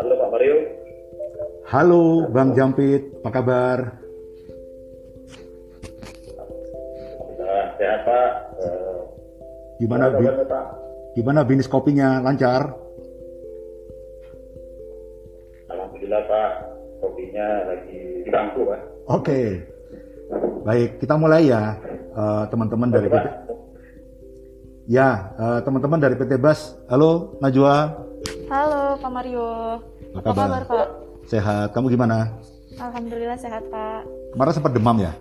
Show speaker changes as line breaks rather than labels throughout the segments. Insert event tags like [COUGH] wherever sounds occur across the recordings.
Halo Pak Mario.
Halo Bang Jampit, apa kabar?
Nah, sehat Pak.
Gimana bi-
Pak?
gimana bisnis kopinya lancar?
Alhamdulillah Pak. Kopinya lagi di bangku Pak.
Oke. Baik, kita mulai ya eh, teman-teman dari
Oke,
PT. Ya, eh, teman-teman dari PT Bas. Halo Najwa,
Halo Pak Mario.
Apa
Apa
kabar?
kabar Pak?
sehat. Kamu gimana?
Alhamdulillah sehat Pak.
Kemarin sempat demam ya?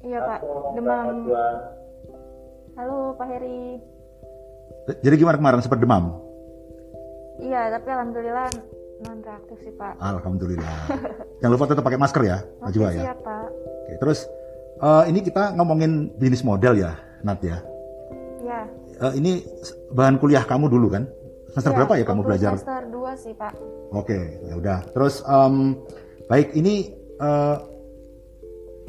Iya Pak. Demam. Halo Pak Heri.
Jadi gimana kemarin sempat demam?
Iya tapi alhamdulillah non reaktif sih Pak.
Alhamdulillah. [LAUGHS] Jangan lupa tetap pakai masker ya,
Oke
Najwa ya.
siap Pak.
Oke, terus eh, ini kita ngomongin bisnis model ya, Nat ya.
Iya.
Eh, ini bahan kuliah kamu dulu kan? Semester
Iya,
berapa ya kamu belajar?
Semester 2 sih Pak.
Oke, ya udah. Terus em, baik ini eh,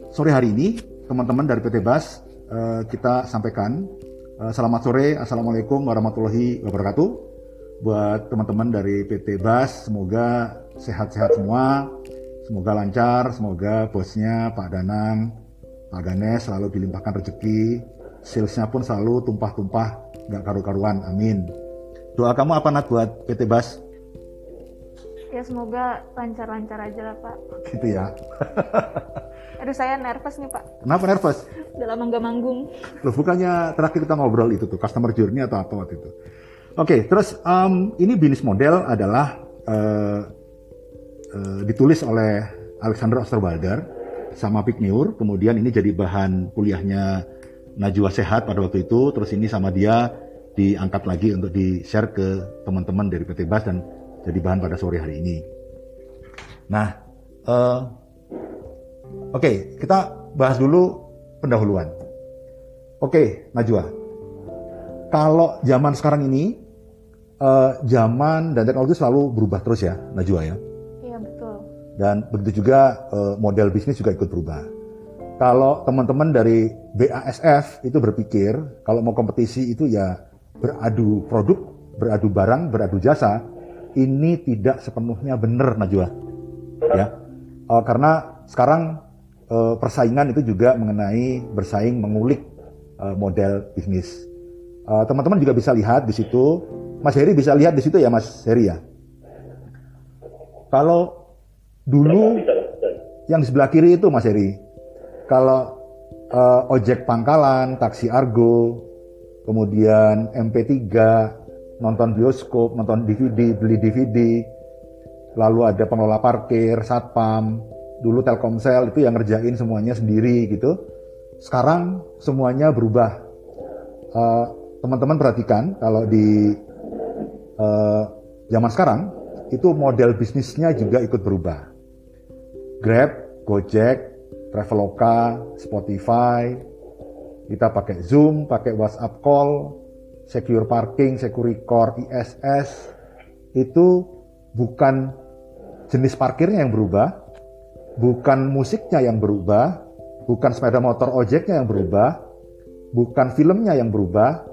sore hari ini teman-teman dari PT Bas eh, kita sampaikan eh, selamat sore, assalamualaikum warahmatullahi wabarakatuh. Buat teman-teman dari PT Bas, semoga sehat-sehat semua, semoga lancar, semoga bosnya Pak Danang, Pak Ganes selalu dilimpahkan rezeki, salesnya pun selalu tumpah-tumpah, nggak karu-karuan, amin. Doa kamu apa Nat buat PT Bas?
Ya semoga lancar-lancar aja lah Pak.
Gitu ya. [LAUGHS]
Aduh saya nervous nih Pak.
Kenapa nervous?
Udah lama nggak manggung.
Loh, bukannya terakhir kita ngobrol itu tuh, customer journey atau apa waktu itu. Oke, terus em, ini bisnis model adalah eh, eh, ditulis oleh Alexander Osterwalder sama Pik Nur, kemudian ini jadi bahan kuliahnya Najwa Sehat pada waktu itu, terus ini sama dia diangkat lagi untuk di-share ke teman-teman dari PT Bas dan jadi bahan pada sore hari ini. Nah, eh, oke, kita bahas dulu pendahuluan. Oke, Najwa. Kalau zaman sekarang ini, eh, zaman dan teknologi selalu berubah terus ya, Najwa ya.
Iya betul.
Dan begitu juga eh, model bisnis juga ikut berubah. Kalau teman-teman dari BASF itu berpikir kalau mau kompetisi itu ya beradu produk, beradu barang, beradu jasa, ini tidak sepenuhnya benar Najwa. Ya. Eh, karena sekarang eh, persaingan itu juga mengenai bersaing mengulik eh, model bisnis. Teman-teman juga bisa lihat di situ, Mas Heri bisa lihat di situ ya Mas Heri ya. Kalau dulu yang di sebelah kiri itu Mas Heri. Kalau eh, ojek pangkalan, taksi argo, kemudian MP3, nonton bioskop, nonton DVD, beli DVD, lalu ada pengelola parkir, satpam, dulu Telkomsel itu yang ngerjain semuanya sendiri gitu. Sekarang semuanya berubah. Eh, Teman-teman perhatikan kalau di eh, zaman sekarang itu model bisnisnya juga ikut berubah. Grab, Gojek, Traveloka, Spotify, kita pakai Zoom, pakai WhatsApp call, secure parking, secure core, ISS, itu bukan jenis parkirnya yang berubah, bukan musiknya yang berubah, bukan sepeda motor ojeknya yang berubah, bukan filmnya yang berubah,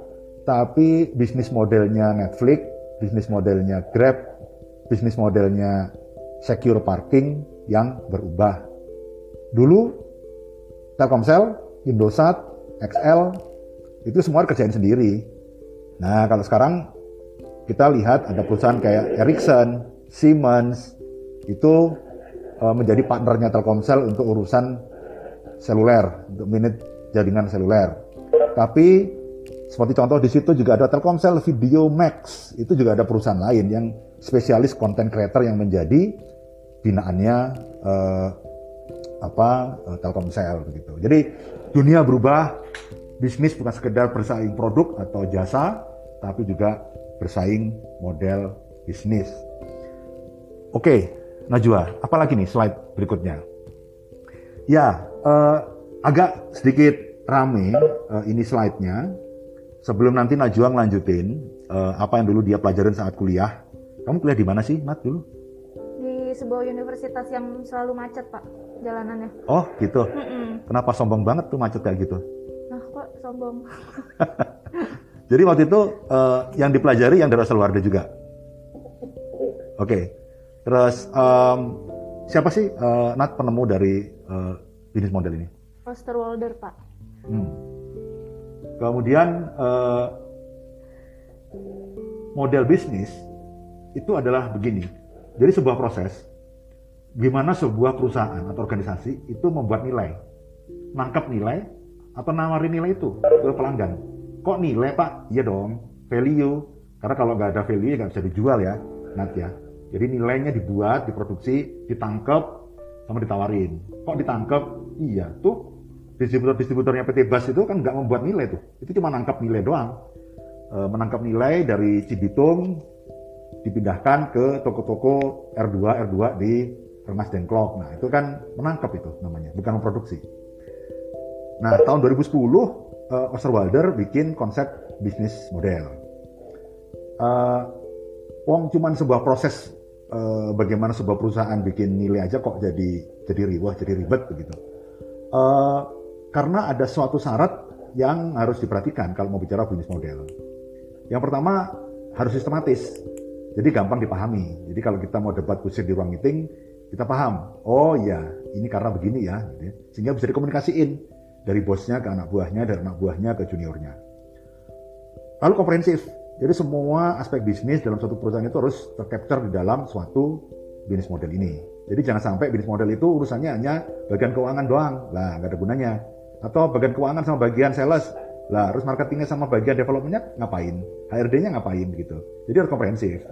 tapi bisnis modelnya Netflix, bisnis modelnya Grab, bisnis modelnya secure parking yang berubah. Dulu Telkomsel, Indosat, XL itu semua kerjain sendiri. Nah, kalau sekarang kita lihat ada perusahaan kayak Ericsson, Siemens itu eh, menjadi partnernya Telkomsel untuk urusan seluler, untuk minute jaringan seluler. Tapi seperti contoh di situ juga ada Telkomsel Video Max, itu juga ada perusahaan lain yang spesialis content creator yang menjadi binaannya eh, apa eh, Telkomsel begitu. Jadi dunia berubah, bisnis bukan sekedar bersaing produk atau jasa, tapi juga bersaing model bisnis. Oke, Najwa, apalagi nih slide berikutnya? Ya, eh, agak sedikit rame eh, ini slide-nya. Sebelum nanti Najwa ngelanjutin eh, apa yang dulu dia pelajarin saat kuliah. Kamu kuliah di mana sih, Nat dulu?
Di sebuah universitas yang selalu macet Pak jalanannya.
Oh, gitu.
Mm-mm.
Kenapa sombong banget tuh macet kayak gitu?
Nah kok sombong. [LAUGHS]
Jadi waktu itu eh, yang dipelajari yang dari Warga juga. Oke. Terus em, siapa sih eh, Nat penemu dari eh, bisnis model ini?
Osterwalder pak.
Hmm. Kemudian eh, model bisnis itu adalah begini. Jadi sebuah proses gimana sebuah perusahaan atau organisasi itu membuat nilai, nangkap nilai atau nawarin nilai itu ke pelanggan. Kok nilai pak? Iya dong, value. Karena kalau nggak ada value nggak bisa dijual ya, Nat ya. Jadi nilainya dibuat, diproduksi, ditangkap, sama ditawarin. Kok ditangkap? Iya, tuh distributor-distributornya PT Bas itu kan nggak membuat nilai tuh. Itu cuma nangkap nilai doang. E, menangkap nilai dari Cibitung dipindahkan ke toko-toko R2 R2 di Rengas Dengklok. Nah, itu kan menangkap itu namanya, bukan memproduksi. Nah, tahun 2010 eh, Osterwalder bikin konsep bisnis model. Eh, Wong cuman sebuah proses eh, bagaimana sebuah perusahaan bikin nilai aja kok jadi jadi riwah, jadi ribet begitu. Eh, karena ada suatu syarat yang harus diperhatikan kalau mau bicara bisnis model. Yang pertama harus sistematis. Jadi gampang dipahami. Jadi kalau kita mau debat kusir di ruang meeting, kita paham. Oh iya, ini karena begini ya. gitu ya. Sehingga bisa dikomunikasiin dari bosnya ke anak buahnya, dari anak buahnya ke juniornya. Lalu komprehensif. Jadi semua aspek bisnis dalam suatu perusahaan itu harus tercapture di dalam suatu bisnis model ini. Jadi jangan sampai bisnis model itu urusannya hanya bagian keuangan doang. Lah, nggak ada gunanya. Atau bagian keuangan sama bagian sales. Lah, harus marketingnya sama bagian developmentnya ngapain? HRD-nya ngapain gitu. Jadi harus komprehensif.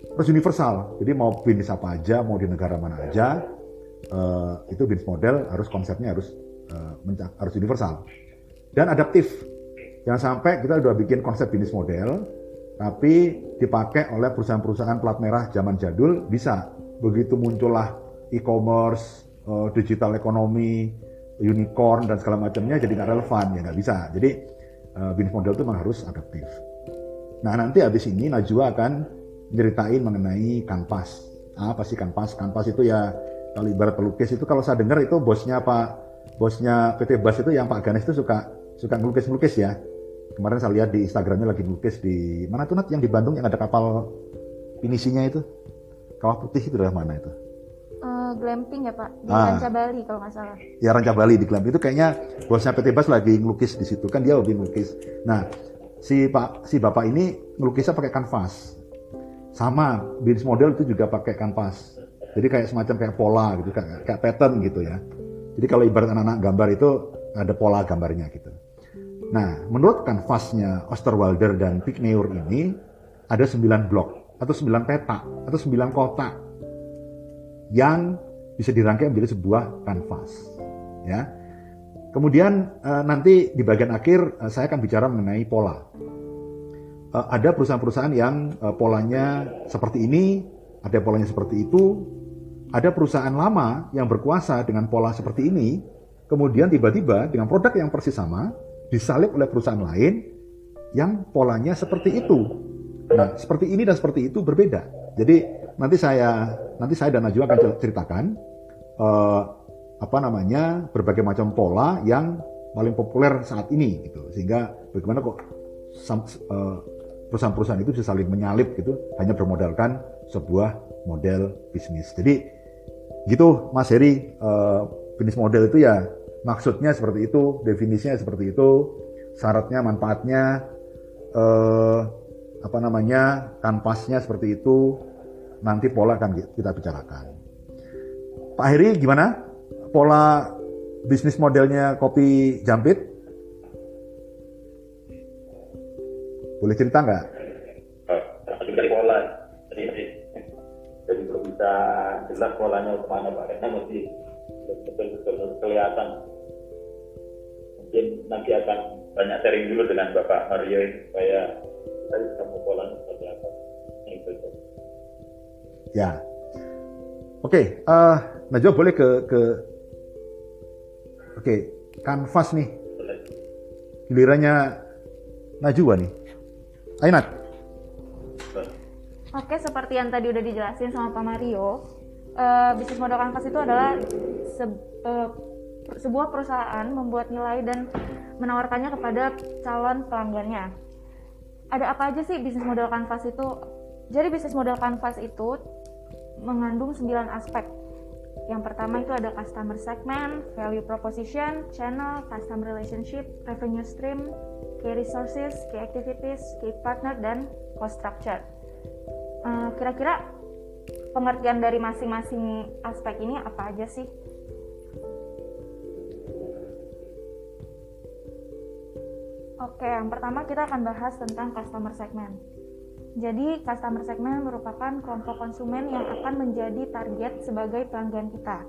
Terus universal. Jadi mau bisnis apa aja, mau di negara mana aja, eh, itu bisnis model harus konsepnya harus menca- harus universal. Dan adaptif. Jangan sampai kita udah bikin konsep bisnis model, tapi dipakai oleh perusahaan-perusahaan plat merah zaman jadul bisa. Begitu muncullah e-commerce, eh, digital ekonomi, unicorn dan segala macamnya jadi nggak relevan ya nggak bisa. Jadi eh, bisnis model itu memang harus adaptif. Nah nanti habis ini Najwa akan nyeritain mengenai kanvas. Apa sih kanvas? Kanvas itu ya kalau ibarat pelukis itu kalau saya dengar itu bosnya Pak bosnya PT Bas itu yang Pak Ganes itu suka suka ngelukis-ngelukis ya. Kemarin saya lihat di Instagramnya lagi ngelukis di mana tuh Nat yang di Bandung yang ada kapal finishingnya itu kawah putih itu daerah mana itu?
Glamping ya pak di
Ah.
Ranca Bali kalau nggak salah.
ya Ranca Bali di Glam itu kayaknya bosnya PT Bas lagi ngelukis di situ kan dia hobi ngelukis. Nah si Pak si bapak ini ngelukisnya pakai kanvas. Sama bisnis model itu juga pakai kanvas. Jadi kayak semacam kayak pola gitu kayak, kayak pattern gitu ya. Jadi kalau ibarat anak-anak gambar itu ada pola gambarnya gitu. Nah, menurut kanvasnya Osterwalder dan Pigneur ini ada 9 blok atau 9 peta atau 9 kota yang bisa dirangkai menjadi sebuah kanvas. Ya. Kemudian eh, nanti di bagian akhir eh, saya akan bicara mengenai pola. Eh, ada perusahaan-perusahaan yang polanya seperti ini, ada polanya seperti itu, ada perusahaan lama yang berkuasa dengan pola seperti ini, kemudian tiba-tiba dengan produk yang persis sama disalib oleh perusahaan lain yang polanya seperti itu. Nah, seperti ini dan seperti itu berbeda. Jadi nanti saya nanti saya dan Najwa akan ceritakan eh, apa namanya berbagai macam pola yang paling populer saat ini gitu. Sehingga bagaimana kok eh, perusahaan-perusahaan itu bisa saling menyalip gitu hanya bermodalkan sebuah model bisnis. Jadi gitu Mas Heri eh, bisnis model itu ya maksudnya seperti itu, definisinya seperti itu, syaratnya, manfaatnya, eh, apa namanya, kanvasnya seperti itu, nanti pola akan kita bicarakan. Pak Heri gimana? Pola bisnis modelnya kopi jampit? Boleh cerita nggak?
Eh, dari pola. Jadi, jadi belum bisa jelas polanya ke mana Pak. Karena mesti betul-betul kelihatan. Mungkin nanti akan banyak sharing dulu dengan Bapak Mario supaya polanya seperti apa. Itu. itu.
Ya. Oke, eh Najwa boleh ke ke Oke, kanvas nih.
Boleh.
Gilirannya Najwa nih. Ayo Nat.
Boleh.
Oke, seperti yang tadi udah dijelasin sama Pak Mario, eh, bisnis model kanvas itu adalah se- per- sebuah perusahaan membuat nilai dan menawarkannya kepada calon pelanggannya. Ada apa aja sih bisnis model kanvas itu? Jadi bisnis model kanvas itu mengandung 9 aspek. Yang pertama itu ada customer segment, value proposition, channel, customer relationship, revenue stream, key resources, key activities, key partner, dan cost structure. Uh, kira-kira pengertian dari masing-masing aspek ini apa aja sih? Oke, yang pertama kita akan bahas tentang customer segment. Jadi, customer segment merupakan kelompok konsumen yang akan menjadi target sebagai pelanggan kita.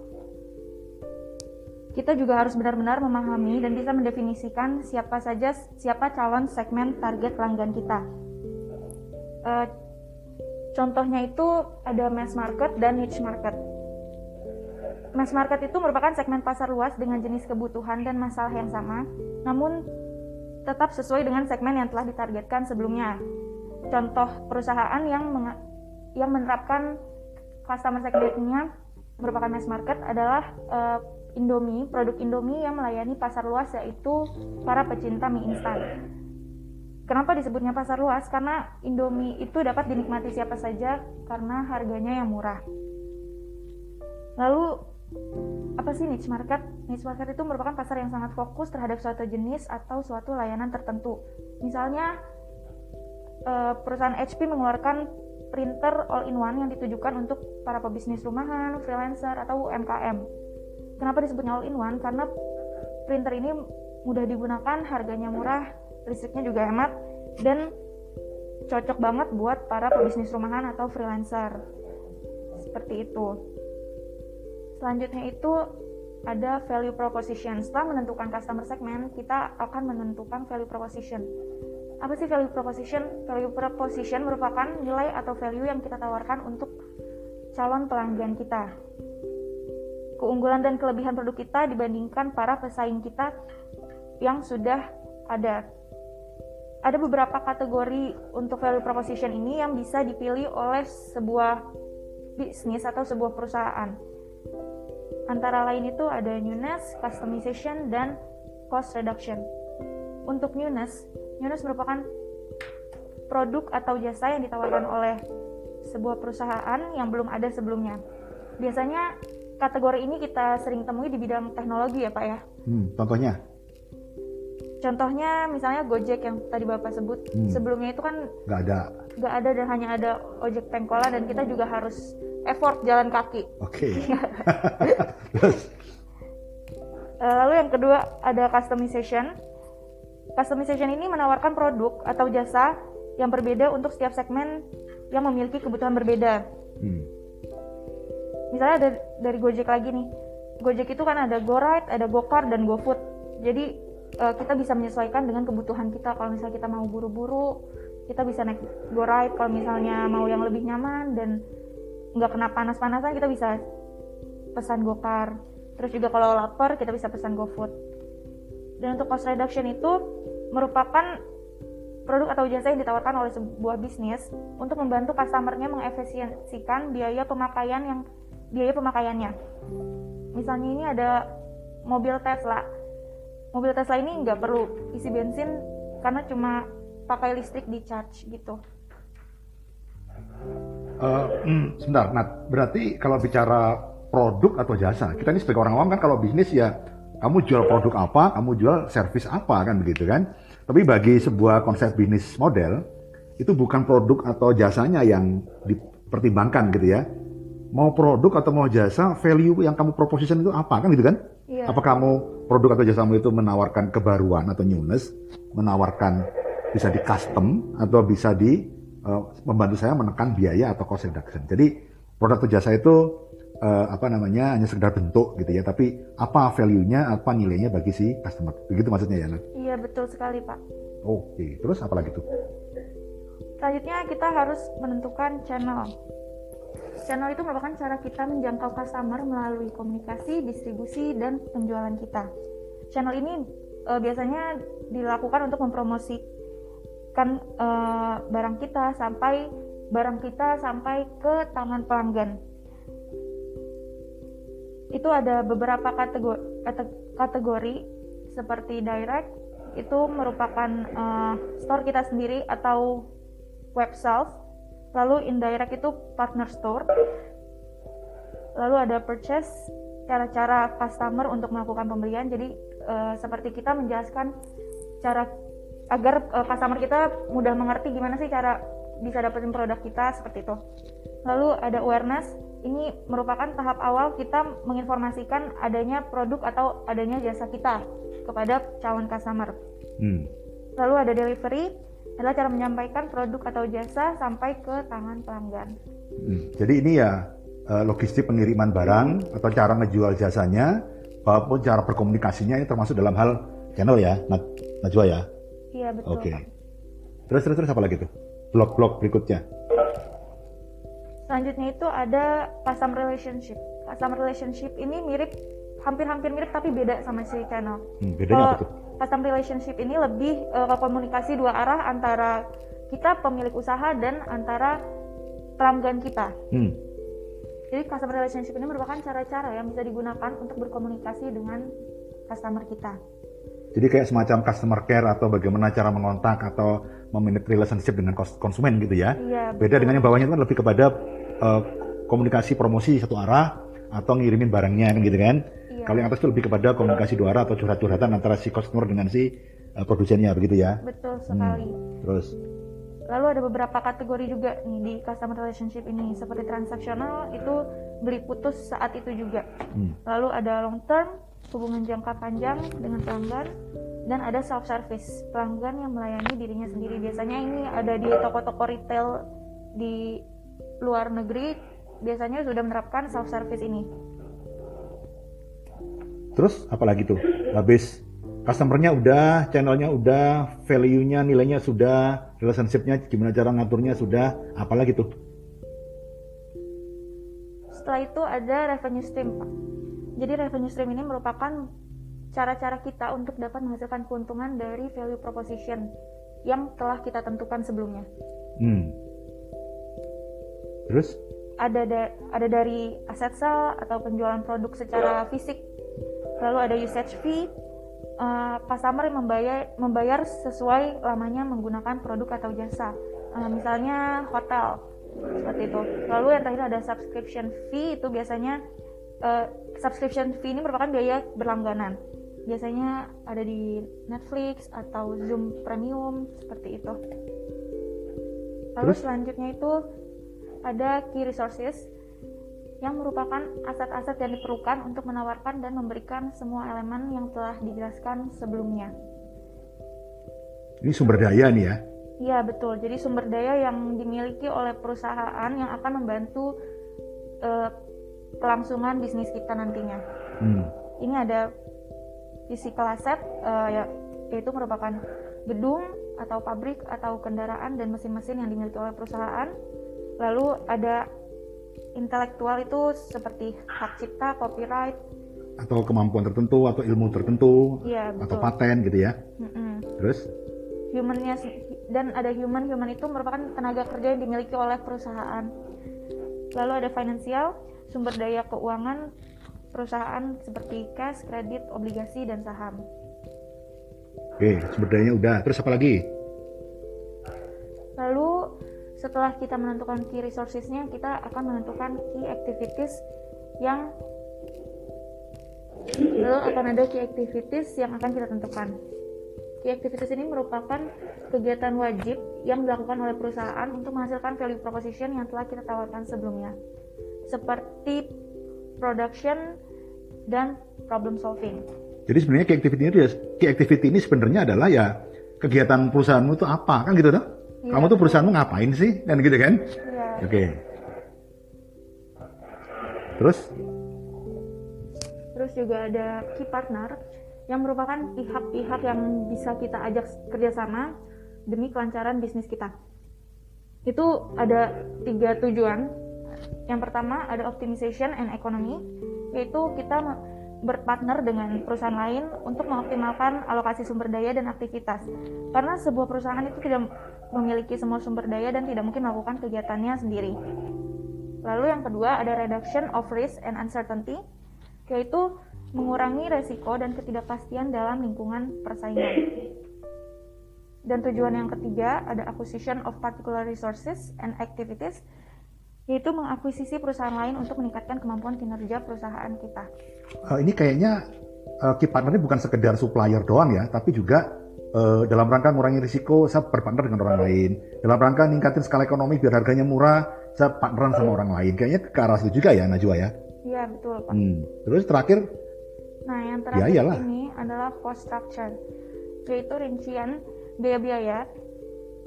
Kita juga harus benar-benar memahami dan bisa mendefinisikan siapa saja siapa calon segmen target pelanggan kita. E, contohnya itu ada mass market dan niche market. Mass market itu merupakan segmen pasar luas dengan jenis kebutuhan dan masalah yang sama, namun tetap sesuai dengan segmen yang telah ditargetkan sebelumnya contoh perusahaan yang yang menerapkan customer segmentnya merupakan mass market adalah uh, Indomie, produk Indomie yang melayani pasar luas yaitu para pecinta mie instan. Kenapa disebutnya pasar luas? Karena Indomie itu dapat dinikmati siapa saja karena harganya yang murah. Lalu apa sih niche market? Niche market itu merupakan pasar yang sangat fokus terhadap suatu jenis atau suatu layanan tertentu. Misalnya uh, perusahaan HP mengeluarkan printer all-in-one yang ditujukan untuk para pebisnis rumahan, freelancer, atau UMKM. Kenapa disebutnya all-in-one? Karena printer ini mudah digunakan, harganya murah, listriknya juga hemat, dan cocok banget buat para pebisnis rumahan atau freelancer. Seperti itu. Selanjutnya itu ada value proposition. Setelah menentukan customer segment, kita akan menentukan value proposition. Apa sih value proposition? Value proposition merupakan nilai atau value yang kita tawarkan untuk calon pelanggan kita. Keunggulan dan kelebihan produk kita dibandingkan para pesaing kita yang sudah ada. Ada beberapa kategori untuk value proposition ini yang bisa dipilih oleh sebuah bisnis atau sebuah perusahaan. Antara lain itu ada newness, customization, dan cost reduction. Untuk newness, Newness merupakan produk atau jasa yang ditawarkan oleh sebuah perusahaan yang belum ada sebelumnya. Biasanya kategori ini kita sering temui di bidang teknologi ya Pak ya.
Hmm, contohnya?
Contohnya misalnya Gojek yang tadi Bapak sebut. Hmm. Sebelumnya itu kan
nggak ada.
Nggak ada dan hanya ada ojek pengkolan dan kita juga harus effort jalan kaki.
Oke. [LAUGHS] [LAUGHS] Okay.
Eh, lalu yang kedua ada customization Customization ini menawarkan produk atau jasa yang berbeda untuk setiap segmen yang memiliki kebutuhan berbeda. Hmm. Misalnya ada dari Gojek lagi nih. Gojek itu kan ada GoRide, ada GoCar dan GoFood. Jadi uh, kita bisa menyesuaikan dengan kebutuhan kita. Kalau misalnya kita mau buru-buru, kita bisa naik GoRide. Kalau misalnya mau yang lebih nyaman dan nggak kena panas-panasan, kita bisa pesan GoCar. Terus juga kalau lapar, kita bisa pesan GoFood. Dan untuk cost reduction itu merupakan produk atau jasa yang ditawarkan oleh sebuah bisnis untuk membantu customernya mengefisiensikan biaya pemakaian yang biaya pemakaiannya. Misalnya ini ada mobil Tesla. Mobil Tesla ini nggak perlu isi bensin karena cuma pakai listrik di charge gitu.
Uh, mm, sebentar, Nat. Berarti kalau bicara produk atau jasa, kita ini sebagai orang awam kan kalau bisnis ya kamu jual produk apa, kamu jual servis apa kan begitu kan. Tapi bagi sebuah konsep bisnis model, itu bukan produk atau jasanya yang dipertimbangkan gitu ya. Mau produk atau mau jasa, value yang kamu proposition itu apa kan gitu kan? Iya. Apa kamu produk atau jasamu itu menawarkan kebaruan atau newness, menawarkan bisa di custom atau bisa di uh, membantu saya menekan biaya atau cost reduction. Jadi produk atau jasa itu uh, apa namanya hanya sekedar bentuk gitu ya, tapi apa value-nya, apa nilainya bagi si customer. Begitu maksudnya ya, Nat?
Iya, betul sekali, Pak.
Oke, terus apa lagi tuh?
Selanjutnya kita harus menentukan channel. Channel itu merupakan cara kita menjangkau customer melalui komunikasi, distribusi, dan penjualan kita. Channel ini uh, biasanya dilakukan untuk mempromosikan uh, barang kita sampai barang kita sampai ke tangan pelanggan itu ada beberapa kategori kategori seperti direct itu merupakan uh, store kita sendiri atau web sales lalu indirect itu partner store. Lalu ada purchase cara-cara customer untuk melakukan pembelian. Jadi eh, seperti kita menjelaskan cara agar eh, customer kita mudah mengerti gimana sih cara bisa dapetin produk kita seperti itu. Lalu ada awareness. Ini merupakan tahap awal kita menginformasikan adanya produk atau adanya jasa kita kepada calon customer.
Hmm.
lalu ada delivery adalah cara menyampaikan produk atau jasa sampai ke tangan pelanggan
Hmm. Jadi ini ya eh, logistik pengiriman barang atau cara ngejual jasanya, maupun cara berkomunikasinya ini termasuk dalam hal channel ya, Najwa ya.
iya betul
Oke.
Pak.
Terus terus terus apa lagi tuh? Blok-blok berikutnya.
Selanjutnya itu ada customer relationship. Customer relationship ini mirip, hampir-hampir mirip tapi beda sama si channel.
Hmm, bedanya apa tuh?
Customer relationship ini lebih ke komunikasi dua arah antara kita pemilik usaha dan antara pelanggan kita.
Hmm.
Jadi customer relationship ini merupakan cara-cara yang bisa digunakan untuk berkomunikasi dengan customer kita.
Jadi kayak semacam customer care atau bagaimana cara mengontak atau memanage relationship dengan konsumen gitu ya.
Iya.
Beda dengan yang bawahnya itu kan lebih kepada eh, komunikasi promosi satu arah atau ngirimin barangnya kan gitu kan. Kalau yang atas itu lebih kepada komunikasi dua arah atau curhat-curhatan antara si customer dengan si eh, produsennya begitu ya.
Betul sekali.
Terus
Lalu ada beberapa kategori juga nih di customer relationship ini seperti transaksional itu beli putus saat itu juga.
hmm,
Lalu ada long term hubungan jangka panjang dengan pelanggan dan ada self service pelanggan yang melayani dirinya sendiri. Biasanya ini ada di toko-toko retail di luar negeri biasanya sudah menerapkan self service ini.
Terus apa lagi tuh? Habis customernya udah, channelnya udah, value-nya, nilainya sudah, relationship-nya gimana cara ngaturnya sudah, apalagi tuh?
Setelah itu ada revenue stream, Pak. Jadi revenue stream ini merupakan cara-cara kita untuk dapat menghasilkan keuntungan dari value proposition yang telah kita tentukan sebelumnya.
Hmm. Terus?
Ada da- ada dari aset sale atau penjualan produk secara fisik. Lalu ada usage fee. eh, customer yang membayar membayar sesuai lamanya menggunakan produk atau jasa. Eh, misalnya hotel seperti itu. Lalu yang terakhir ada subscription fee itu biasanya eh, subscription fee ini merupakan biaya berlangganan. Biasanya ada di Netflix atau Zoom Premium seperti itu. Lalu
Terus?
selanjutnya itu ada key resources yang merupakan aset-aset yang diperlukan untuk menawarkan dan memberikan semua elemen yang telah dijelaskan sebelumnya.
Ini sumber daya nih ya.
Iya betul. Jadi sumber daya yang dimiliki oleh perusahaan yang akan membantu eh, kelangsungan bisnis kita nantinya.
Hmm.
Ini ada physical asset eh, ya, yaitu merupakan gedung atau pabrik atau kendaraan dan mesin-mesin yang dimiliki oleh perusahaan. Lalu ada intelektual itu seperti hak cipta, copyright.
Atau kemampuan tertentu, atau ilmu tertentu, atau
betul.
paten gitu ya.
Mm-mm.
Terus?
Humannya dan ada human human itu merupakan tenaga kerja yang dimiliki oleh perusahaan. Lalu ada finansial, sumber daya keuangan perusahaan seperti cash, kredit, obligasi dan saham.
Oke, sumber dayanya udah. Terus apa lagi?
Setelah kita menentukan key resourcesnya, kita akan menentukan key activities yang lalu akan ada key activities yang akan kita tentukan. Key activities ini merupakan kegiatan wajib yang dilakukan oleh perusahaan untuk menghasilkan value proposition yang telah kita tawarkan sebelumnya, seperti production dan problem solving.
Jadi sebenarnya key activity ini, key activity ini sebenarnya adalah ya kegiatan perusahaanmu itu apa kan gitu tuh?
Iya.
Kamu tuh perusahaanmu ngapain sih? Dan gitu kan?
Ya,
Oke. Terus?
Terus juga ada key partner yang merupakan pihak-pihak yang bisa kita ajak kerjasama demi kelancaran bisnis kita. Itu ada tiga tujuan. Yang pertama ada optimization and economy, yaitu kita berpartner dengan perusahaan lain untuk mengoptimalkan alokasi sumber daya dan aktivitas. Karena sebuah perusahaan itu tidak memiliki semua sumber daya dan tidak mungkin melakukan kegiatannya sendiri. Lalu yang kedua ada reduction of risk and uncertainty, yaitu mengurangi resiko dan ketidakpastian dalam lingkungan persaingan. Dan tujuan yang ketiga ada acquisition of particular resources and activities, yaitu mengakuisisi perusahaan lain untuk meningkatkan kemampuan kinerja perusahaan kita.
Uh, ini kayaknya uh, key partner ini bukan sekedar supplier doang ya, tapi juga uh, dalam rangka mengurangi risiko saya berpartner dengan orang lain. Dalam rangka ningkatin skala ekonomi biar harganya murah, saya partneran sama orang lain. Kayaknya ke arah situ juga ya Najwa ya.
Iya betul Pak.
Hmm. Terus terakhir
Nah yang terakhir
Biayalah.
ini adalah cost structure, yaitu rincian biaya-biaya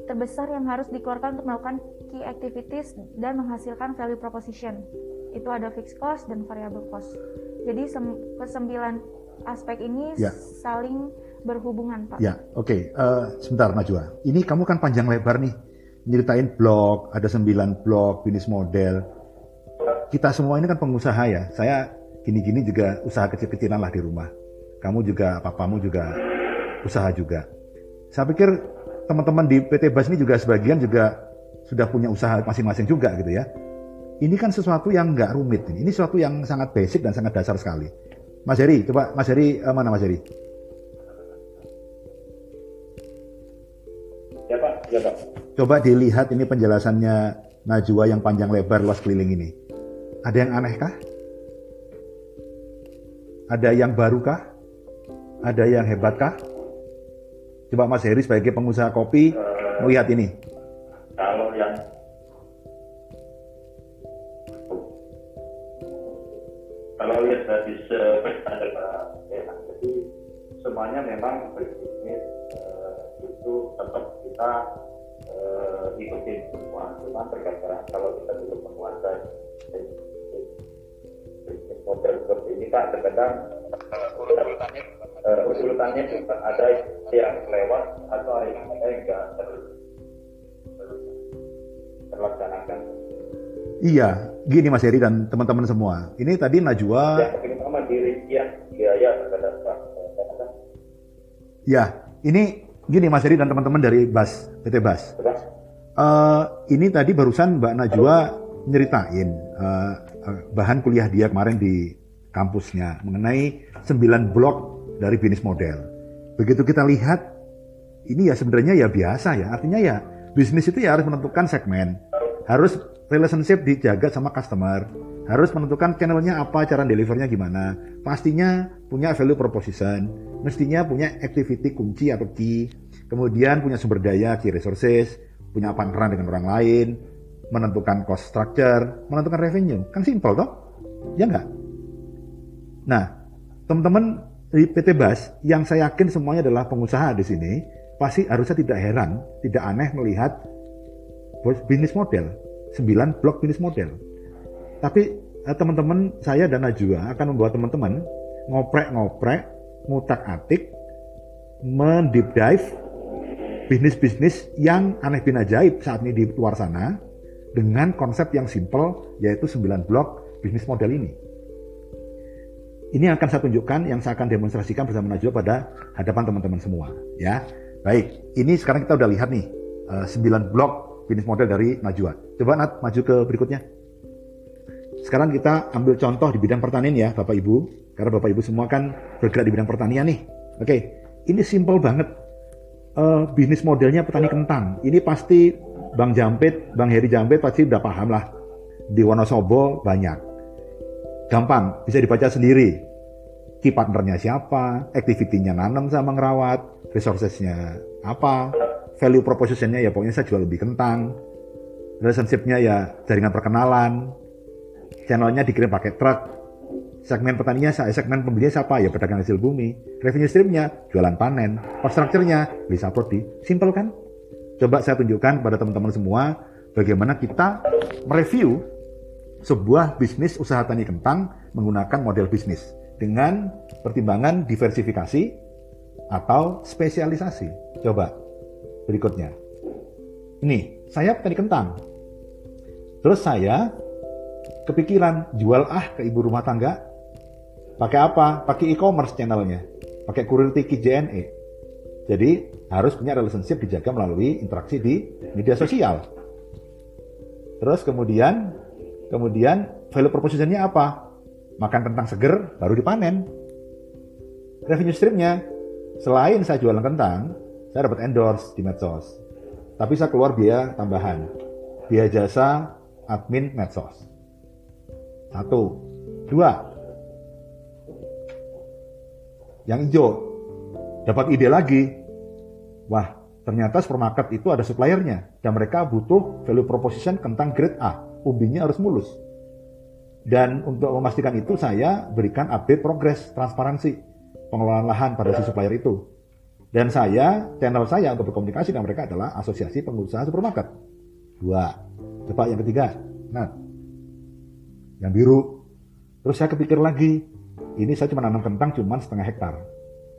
terbesar yang harus dikeluarkan untuk melakukan key activities dan menghasilkan value proposition. Itu ada fixed cost dan variable cost. Jadi sem- kesembilan aspek ini
Ya.
saling berhubungan Pak.
Ya, oke. Eh, sebentar Najwa. Ini kamu kan panjang lebar nih. Nyeritain blog, ada 9 blog, bisnis model. Kita semua ini kan pengusaha ya. Saya gini-gini juga usaha kecil-kecilan lah di rumah. Kamu juga, papamu juga usaha juga. Saya pikir teman-teman di PT Bas ini juga sebagian juga sudah punya usaha masing-masing juga gitu ya. Ini kan sesuatu yang nggak rumit. Ini Ini sesuatu yang sangat basic dan sangat dasar sekali. Mas Heri, coba Mas Heri, eh, mana Mas Heri?
Ya Pak.
Coba dilihat ini penjelasannya Najwa yang panjang lebar luas keliling ini. Ada yang aneh kah? Ada yang baru kah? Ada yang hebat kah? Coba Mas Heri sebagai pengusaha kopi melihat ini.
Kalau yang kalau lihat dari standar ya, jadi semuanya memang berbisnis itu tetap kita eh, ikutin semua, cuma terkadang kalau kita belum menguasai model seperti ini Pak, terkadang eh, urutannya urutannya juga ada yang lewat atau ada yang enggak terus terlaksanakan.
Iya, gini Mas Heri dan teman-teman semua. Ini tadi Najwa
biaya terhadap Pak. Kadang-kadang,
Ya, ini gini Mas Heri dan teman-teman dari BAS, PT BAS. Eh, ini tadi barusan Mbak Najwa nyeritain eh, bahan kuliah dia kemarin di kampusnya mengenai 9 blok dari bisnis model. Begitu kita lihat, ini ya sebenarnya ya biasa ya. Artinya ya bisnis itu ya harus menentukan segmen, harus relationship dijaga sama customer, harus menentukan channelnya apa, cara delivernya gimana. Pastinya punya value proposition, mestinya punya activity kunci atau key, kemudian punya sumber daya, key resources, punya partneran dengan orang lain, menentukan cost structure, menentukan revenue. Kan simple toh? Ya enggak? Nah, teman-teman di PT Bas yang saya yakin semuanya adalah pengusaha di sini, pasti harusnya tidak heran, tidak aneh melihat bisnis model, 9 blok bisnis model. Tapi eh, teman-teman saya dan Najwa akan membawa teman-teman ngoprek-ngoprek, ngutak-atik, mendeep dive bisnis-bisnis yang aneh bin ajaib saat ini di luar sana dengan konsep yang simple yaitu 9 blok bisnis model ini. Ini yang akan saya tunjukkan, yang saya akan demonstrasikan bersama Najwa pada hadapan teman-teman semua. Ya, baik. Ini sekarang kita udah lihat nih eh, 9 blok bisnis model dari Najwa. Coba Nat maju ke berikutnya. Sekarang kita ambil contoh di bidang pertanian ya, Bapak Ibu. Karena Bapak Ibu semua kan bergerak di bidang pertanian nih. Oke, ini simple banget. Eh, bisnis modelnya petani kentang. Ini pasti Bang Jampit, Bang Heri Jampit pasti udah paham lah. Di Wonosobo banyak. Gampang, bisa dibaca sendiri. Key partnernya siapa, activity-nya nanam sama ngerawat, resources-nya apa, value proposition-nya ya pokoknya saya jual lebih kentang, relationship-nya ya jaringan perkenalan, channelnya dikirim pakai truk, segmen petaninya, saya segmen pembelinya siapa ya pedagang hasil bumi, revenue stream-nya jualan panen, cost structure-nya bisa prodi, simple kan? Coba saya tunjukkan pada teman-teman semua bagaimana kita mereview sebuah bisnis usaha tani kentang menggunakan model bisnis dengan pertimbangan diversifikasi atau spesialisasi. Coba berikutnya. Ini, saya petani kentang. Terus saya kepikiran jual ah ke ibu rumah tangga. Pakai apa? Pakai e-commerce channelnya. Pakai kurir tiki JNE. Jadi harus punya relationship dijaga melalui interaksi di media sosial. Terus kemudian kemudian value propositionnya apa? Makan kentang seger baru dipanen. Revenue streamnya selain saya jualan kentang, saya dapat endorse di medsos. Tapi saya keluar biaya tambahan. Biaya jasa admin medsos. Satu. Dua. Yang hijau. Dapat ide lagi. Wah, ternyata supermarket itu ada suppliernya. Dan mereka butuh value proposition tentang grade A. Ubinya harus mulus. Dan untuk memastikan itu saya berikan update progres transparansi pengelolaan lahan pada si supplier itu. Dan saya, channel saya untuk berkomunikasi dengan mereka adalah Asosiasi Pengusaha Supermarket. Dua. Coba yang ketiga. Nah, yang biru. Terus saya kepikir lagi, ini saya cuma nanam kentang cuma setengah hektar.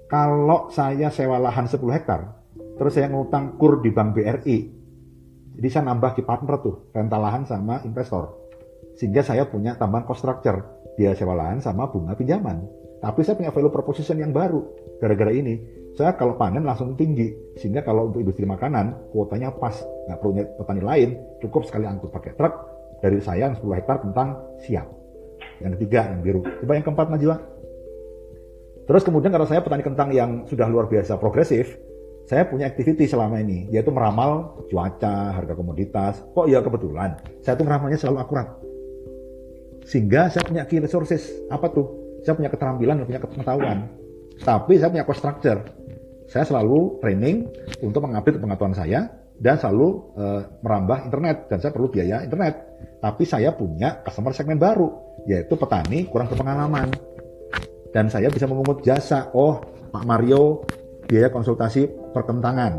Kalau saya sewa lahan 10 hektar, terus saya ngutang kur di Bank BRI, jadi saya nambah di partner tuh, rental lahan sama investor. Sehingga saya punya tambahan cost structure, dia sewa lahan sama bunga pinjaman. Tapi saya punya value proposition yang baru. Gara-gara ini, saya kalau panen langsung tinggi. Sehingga kalau untuk industri makanan, kuotanya pas. Nggak perlu petani lain, cukup sekali angkut pakai truk. Dari saya yang 10 hektar tentang siap. Yang ketiga, yang biru. Coba yang keempat, Najwa. Terus kemudian kalau saya petani kentang yang sudah luar biasa progresif, saya punya activity selama ini, yaitu meramal cuaca, harga komoditas. Kok ya kebetulan, saya tuh meramalnya selalu akurat. Sehingga saya punya key resources. Apa tuh? Saya punya keterampilan dan punya pengetahuan. Tapi saya punya cost structure. Saya selalu training untuk mengupdate pengetahuan saya dan selalu uh, merambah internet dan saya perlu biaya internet. Tapi saya punya customer segmen baru, yaitu petani kurang berpengalaman. Dan saya bisa mengungut jasa. Oh, Pak Mario biaya konsultasi perkentangan.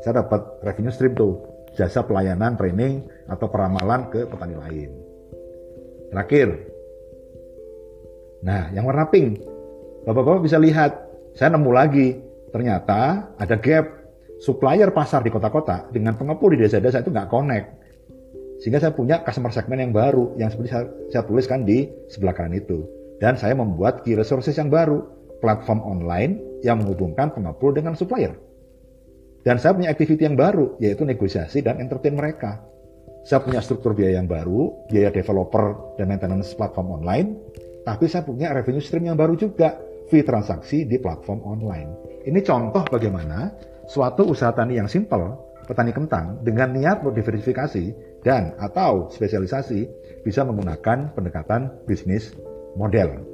Saya dapat revenue stream tuh, jasa pelayanan, training atau peramalan ke petani lain. Terakhir. Nah, yang warna pink. Bapak-bapak bisa lihat, saya nemu lagi. Ternyata ada gap. Supplier pasar di kota-kota dengan pengepul di desa-desa itu nggak connect. Sehingga saya punya customer segment yang baru, yang seperti saya, saya tuliskan di sebelah kanan itu. Dan saya membuat key resources yang baru, platform online yang menghubungkan pengepul dengan supplier. Dan saya punya activity yang baru, yaitu negosiasi dan entertain mereka. Saya punya struktur biaya yang baru, biaya developer dan maintenance platform online, tapi saya punya revenue stream yang baru juga, fee transaksi di platform online. Ini contoh bagaimana suatu usaha tani yang simple, petani kentang, dengan niat mau diversifikasi dan atau spesialisasi bisa menggunakan pendekatan bisnis model.